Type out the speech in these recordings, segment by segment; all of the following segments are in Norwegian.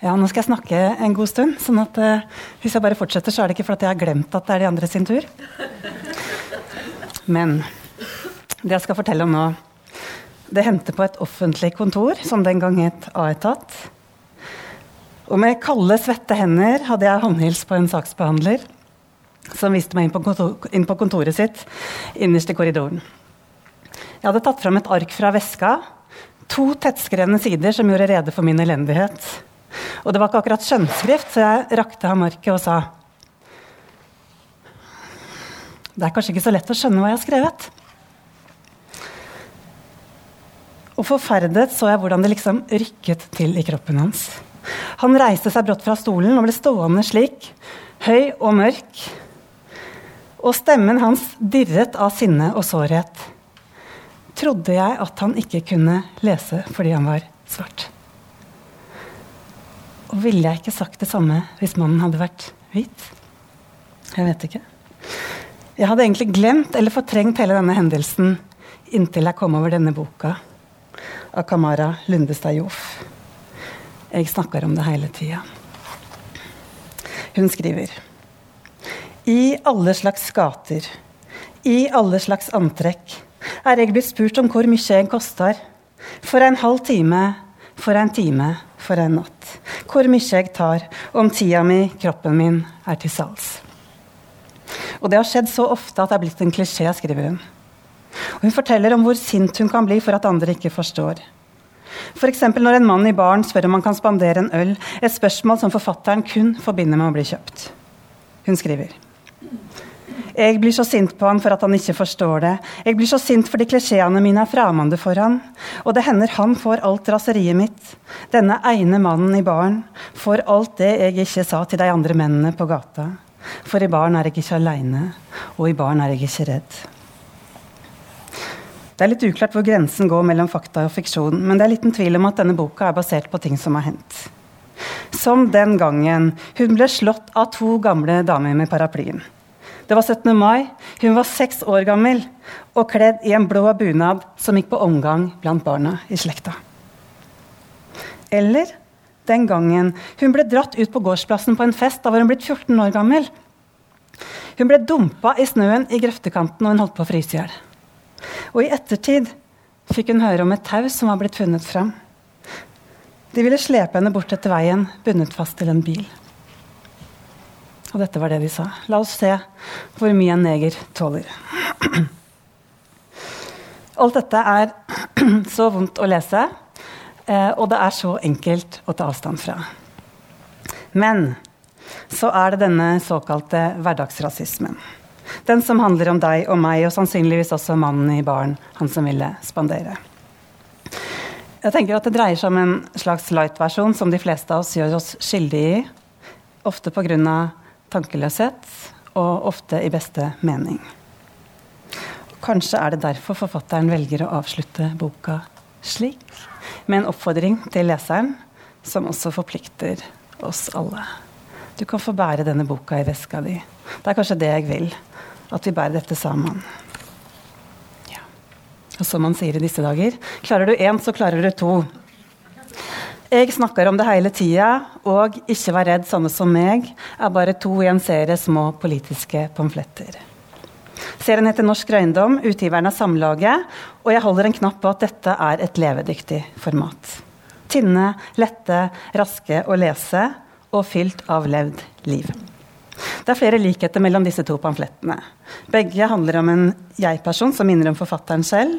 Ja, nå skal jeg snakke en god stund. sånn at uh, hvis jeg bare fortsetter, så er det ikke fordi jeg har glemt at det er de andre sin tur. Men det jeg skal fortelle om nå, det hendte på et offentlig kontor, som den gang het A-etat. Og med kalde, svette hender hadde jeg håndhils på en saksbehandler som viste meg inn på, kontor, inn på kontoret sitt innerst i korridoren. Jeg hadde tatt fram et ark fra veska, to tettskrevne sider som gjorde rede for min elendighet. Og det var ikke akkurat skjønnskrift, så jeg rakte ham arket og sa Det er kanskje ikke så lett å skjønne hva jeg har skrevet. Og forferdet så jeg hvordan det liksom rykket til i kroppen hans. Han reiste seg brått fra stolen og ble stående slik, høy og mørk. Og stemmen hans dirret av sinne og sårhet. Trodde jeg at han ikke kunne lese fordi han var svart. Ville jeg ikke sagt det samme hvis mannen hadde vært hvit? Jeg vet ikke. Jeg hadde egentlig glemt eller fortrengt hele denne hendelsen inntil jeg kom over denne boka av Kamara Lundestad Joff. Jeg snakker om det hele tida. Hun skriver I alle slags gater, i alle slags antrekk, er jeg blitt spurt om hvor mye jeg koster. For en halv time, for en time, for en natt. Hvor mye jeg tar, om tida mi, kroppen min, er til salgs. Og det har skjedd så ofte at det er blitt en klisjé, skriver hun. Og hun forteller om hvor sint hun kan bli for at andre ikke forstår. F.eks. For når en mann i baren spør om han kan spandere en øl, et spørsmål som forfatteren kun forbinder med å bli kjøpt. Hun skriver jeg blir så sint på han for at han ikke forstår det. Jeg blir så sint fordi klisjeene mine er fremmede for han. Og det hender han får alt raseriet mitt. Denne ene mannen i baren får alt det jeg ikke sa til de andre mennene på gata. For i baren er jeg ikke aleine, og i baren er jeg ikke redd. Det er litt uklart hvor grensen går mellom fakta og fiksjon, men det er liten tvil om at denne boka er basert på ting som har hendt. Som den gangen hun ble slått av to gamle damer med paraplyen. Det var 17. mai. Hun var seks år gammel og kledd i en blå bunad som gikk på omgang blant barna i slekta. Eller den gangen hun ble dratt ut på gårdsplassen på en fest. Da var hun blitt 14 år gammel. Hun ble dumpa i snøen i grøftekanten, og hun holdt på å fryse i hjel. Og i ettertid fikk hun høre om et tau som var blitt funnet fram. De ville slepe henne bort etter veien, bundet fast til en bil. Og dette var det de sa. La oss se hvor mye en neger tåler. Alt dette er så vondt å lese, eh, og det er så enkelt å ta avstand fra. Men så er det denne såkalte hverdagsrasismen. Den som handler om deg og meg, og sannsynligvis også mannen i baren, han som ville spandere. Jeg tenker at Det dreier seg om en slags light-versjon som de fleste av oss gjør oss skyldige i. Ofte pga tankeløshet, og ofte i beste mening. Kanskje er det derfor forfatteren velger å avslutte boka slik, med en oppfordring til leseren, som også forplikter oss alle. Du kan få bære denne boka i veska di. Det er kanskje det jeg vil. At vi bærer dette sammen. Ja. Og som man sier i disse dager, klarer du én, så klarer du to. Jeg snakker om det hele tida, og Ikke vær redd, sånne som meg er bare to i en serie små politiske pamfletter. Serien heter Norsk Røyndom, utgiveren er Samlaget, og jeg holder en knapp på at dette er et levedyktig format. Tynne, lette, raske å lese og fylt av levd liv. Det er flere likheter mellom disse to pamflettene. Begge handler om en jeg-person som minner om forfatteren selv.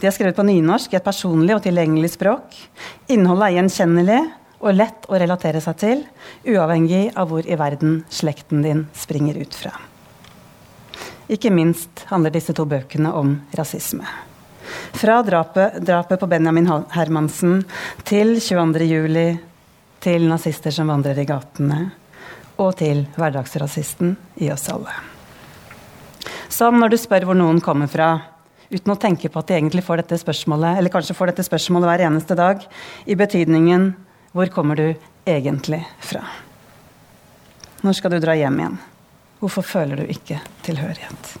De er skrevet på nynorsk i et personlig og tilgjengelig språk. Innholdet er gjenkjennelig og lett å relatere seg til, uavhengig av hvor i verden slekten din springer ut fra. Ikke minst handler disse to bøkene om rasisme. Fra drapet, drapet på Benjamin Hermansen til 22.07. til nazister som vandrer i gatene, og til hverdagsrasisten i oss alle. Som når du spør hvor noen kommer fra, uten å tenke på at de egentlig får dette spørsmålet, eller kanskje får dette spørsmålet hver eneste dag, i betydningen 'Hvor kommer du egentlig fra?' Når skal du dra hjem igjen? Hvorfor føler du ikke tilhørighet?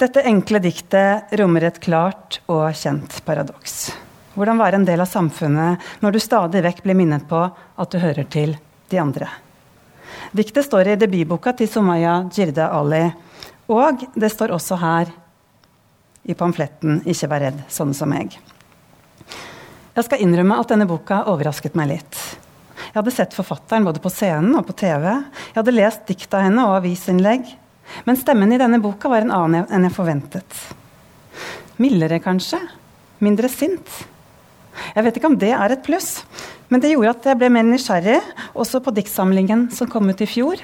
Dette enkle diktet rommer et klart og kjent paradoks. Hvordan være en del av samfunnet når du stadig vekk blir minnet på at du hører til de andre. Diktet står i debutboka til Somaya Jirde Ali, og det står også her i pamfletten 'Ikke vær redd, sånn som meg'. Jeg skal innrømme at denne boka overrasket meg litt. Jeg hadde sett forfatteren både på scenen og på TV. Jeg hadde lest dikt av henne og avisinnlegg. Men stemmen i denne boka var en annen enn jeg forventet. Mildere, kanskje? Mindre sint? Jeg vet ikke om det er et pluss, men det gjorde at jeg ble mer nysgjerrig, også på diktsamlingen som kom ut i fjor.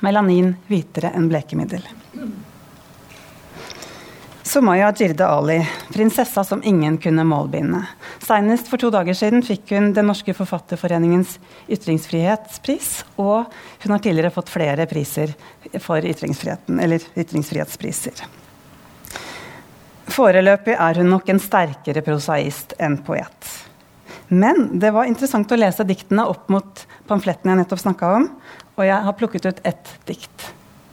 'Melanin hvitere enn blekemiddel'. Sumaya Jirde Ali, prinsessa som ingen kunne målbinde. Senest for to dager siden fikk hun Den norske forfatterforeningens ytringsfrihetspris, og hun har tidligere fått flere priser for ytringsfriheten, eller ytringsfrihetspriser. Foreløpig er hun nok en sterkere prosaist enn poet. Men det var interessant å lese diktene opp mot pamfletten jeg nettopp snakka om, og jeg har plukket ut ett dikt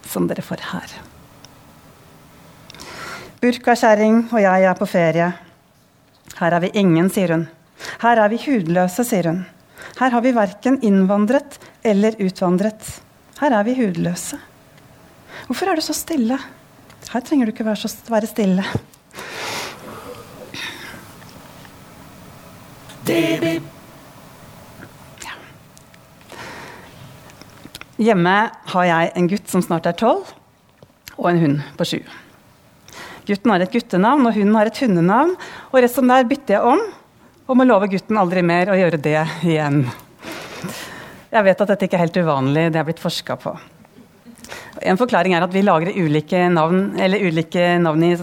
som dere får her. Burkakjerring og jeg er på ferie. Her er vi ingen, sier hun. Her er vi hudløse, sier hun. Her har vi verken innvandret eller utvandret. Her er vi hudløse. Hvorfor er du så stille? Her trenger du ikke være, så, være stille. Ja. Hjemme har jeg en gutt som snart er tolv, og en hund på sju. Gutten har et guttenavn, og hunden har et hundenavn. Og resten der bytter jeg om, og må love gutten aldri mer å gjøre det igjen. Jeg vet at dette ikke er helt uvanlig, det er blitt forska på. En forklaring er at vi lagrer ulike navn, ulike navn, i,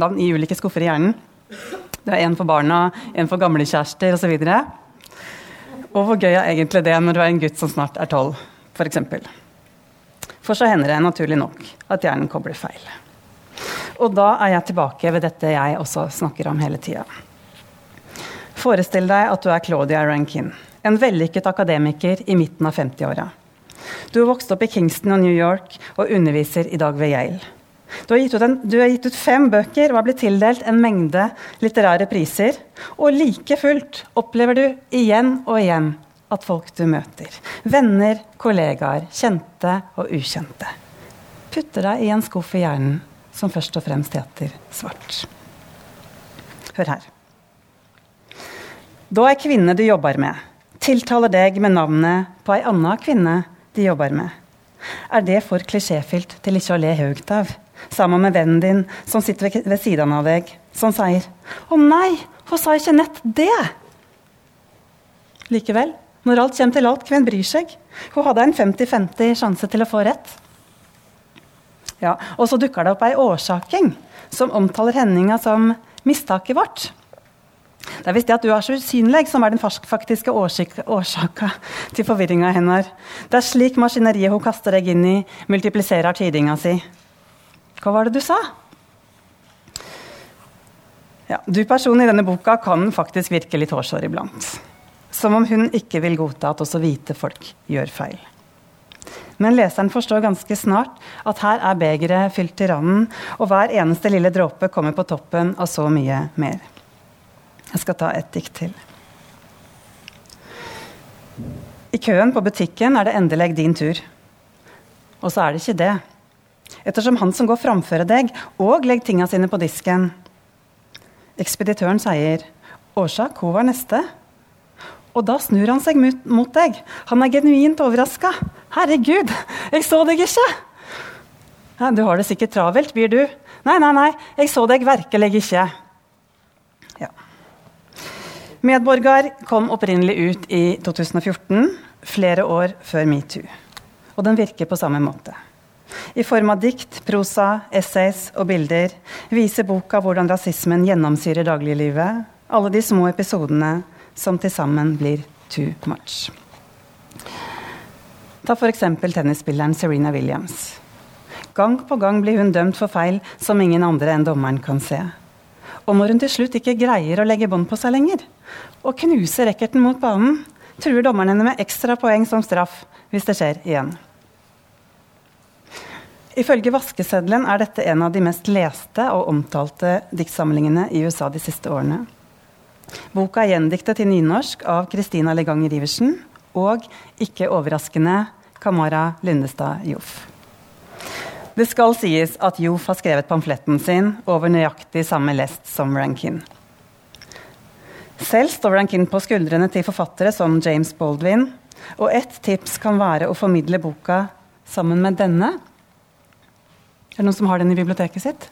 navn, i, ulike skuffer i hjernen. Det er en for barna, en for gamlekjærester osv. Og, og hvor gøy er egentlig det når du er en gutt som snart er tolv, f.eks. For, for så hender det naturlig nok at hjernen kobler feil. Og da er jeg tilbake ved dette jeg også snakker om hele tida. Forestill deg at du er Claudia Rankin, en vellykket akademiker i midten av 50-åra. Du har vokst opp i Kingston og New York og underviser i dag ved Yale. Du har, en, du har gitt ut, fem bøker og har blitt tildelt en mengde litterære priser. Og like fullt opplever du igjen og igjen at folk du møter, venner, kollegaer, kjente og ukjente, putter deg i en skuff i hjernen som først og fremst heter svart. Hør her. Da ei kvinne du jobber med, tiltaler deg med navnet på ei anna kvinne de jobber med, er det for klisjéfylt til ikke å le høyt av, sammen med vennen din som sitter ved siden av deg, som sier 'Å nei, hun sa ikke nett det'. Likevel, når alt kommer til alt, hvem bryr seg? Hun hadde en 50-50 sjanse til å få rett. Ja, og så dukker det opp ei årsaking som omtaler hendinga som mistaket vårt. Det er visst det at du er så usynlig, som er den faktiske årsaka til forvirringa hennes. Det er slik maskineriet hun kaster deg inn i, multipliserer tidinga si. Hva var det du sa? Ja, du personen i denne boka kan faktisk virke litt hårsår iblant. Som om hun ikke vil godta at også hvite folk gjør feil. Men leseren forstår ganske snart at her er begeret fylt til randen, og hver eneste lille dråpe kommer på toppen av så mye mer. Jeg skal ta et dikt til. I køen på butikken er det endelig din tur. Og så er det ikke det. Ettersom han som går framfor deg, og legger tinga sine på disken. Ekspeditøren sier 'Årsak, hun var neste'. Og da snur han seg mot deg. Han er genuint overraska. 'Herregud, jeg så deg ikke!' Ja, 'Du har det sikkert travelt, blir du?' 'Nei, nei, nei, jeg så deg virkelig ikke.' Ja. Medborger kom opprinnelig ut i 2014, flere år før metoo. Og den virker på samme måte. I form av dikt, prosa, essays og bilder viser boka hvordan rasismen gjennomsyrer dagliglivet, alle de små episodene som til sammen blir too much. Ta f.eks. tennisspilleren Serena Williams. Gang på gang blir hun dømt for feil som ingen andre enn dommeren kan se. Og når hun til slutt ikke greier å legge bånd på seg lenger, og knuser racketen mot banen, truer dommeren henne med ekstra poeng som straff hvis det skjer igjen. Ifølge vaskeseddelen er dette en av de mest leste og omtalte diktsamlingene i USA de siste årene. Boka er gjendiktet til nynorsk av Kristina Leganger Iversen og, ikke overraskende, Kamara Lundestad Joff. Det skal sies at Joff har skrevet pamfletten sin over nøyaktig samme lest som Rankin. Selv står Rankin på skuldrene til forfattere som James Baldwin, og ett tips kan være å formidle boka sammen med denne. Er det noen som har den i biblioteket sitt?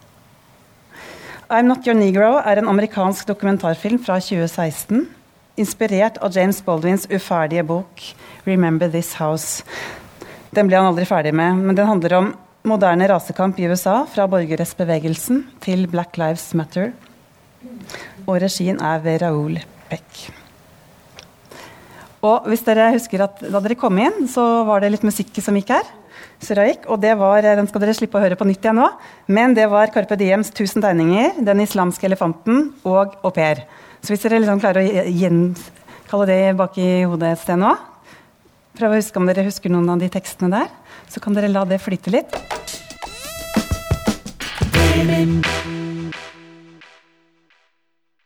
I'm Not Your Negro er en amerikansk dokumentarfilm fra 2016. Inspirert av James Baldwins uferdige bok 'Remember This House'. Den ble han aldri ferdig med, men den handler om moderne rasekamp i USA, fra borgerrettsbevegelsen til Black Lives Matter. Og regien er ved Raoul Beck. Og hvis dere husker at Da dere kom inn, så var det litt musikk som gikk her. Suraik, og det var, Den skal dere slippe å høre på nytt igjen nå. Men det var Carpe Diems 'Tusen tegninger', 'Den islamske elefanten' og 'Au pair'. Så hvis dere liksom klarer å gjenkalle det bak i hodet et sted nå Prøv å huske om dere husker noen av de tekstene der. Så kan dere la det flyte litt.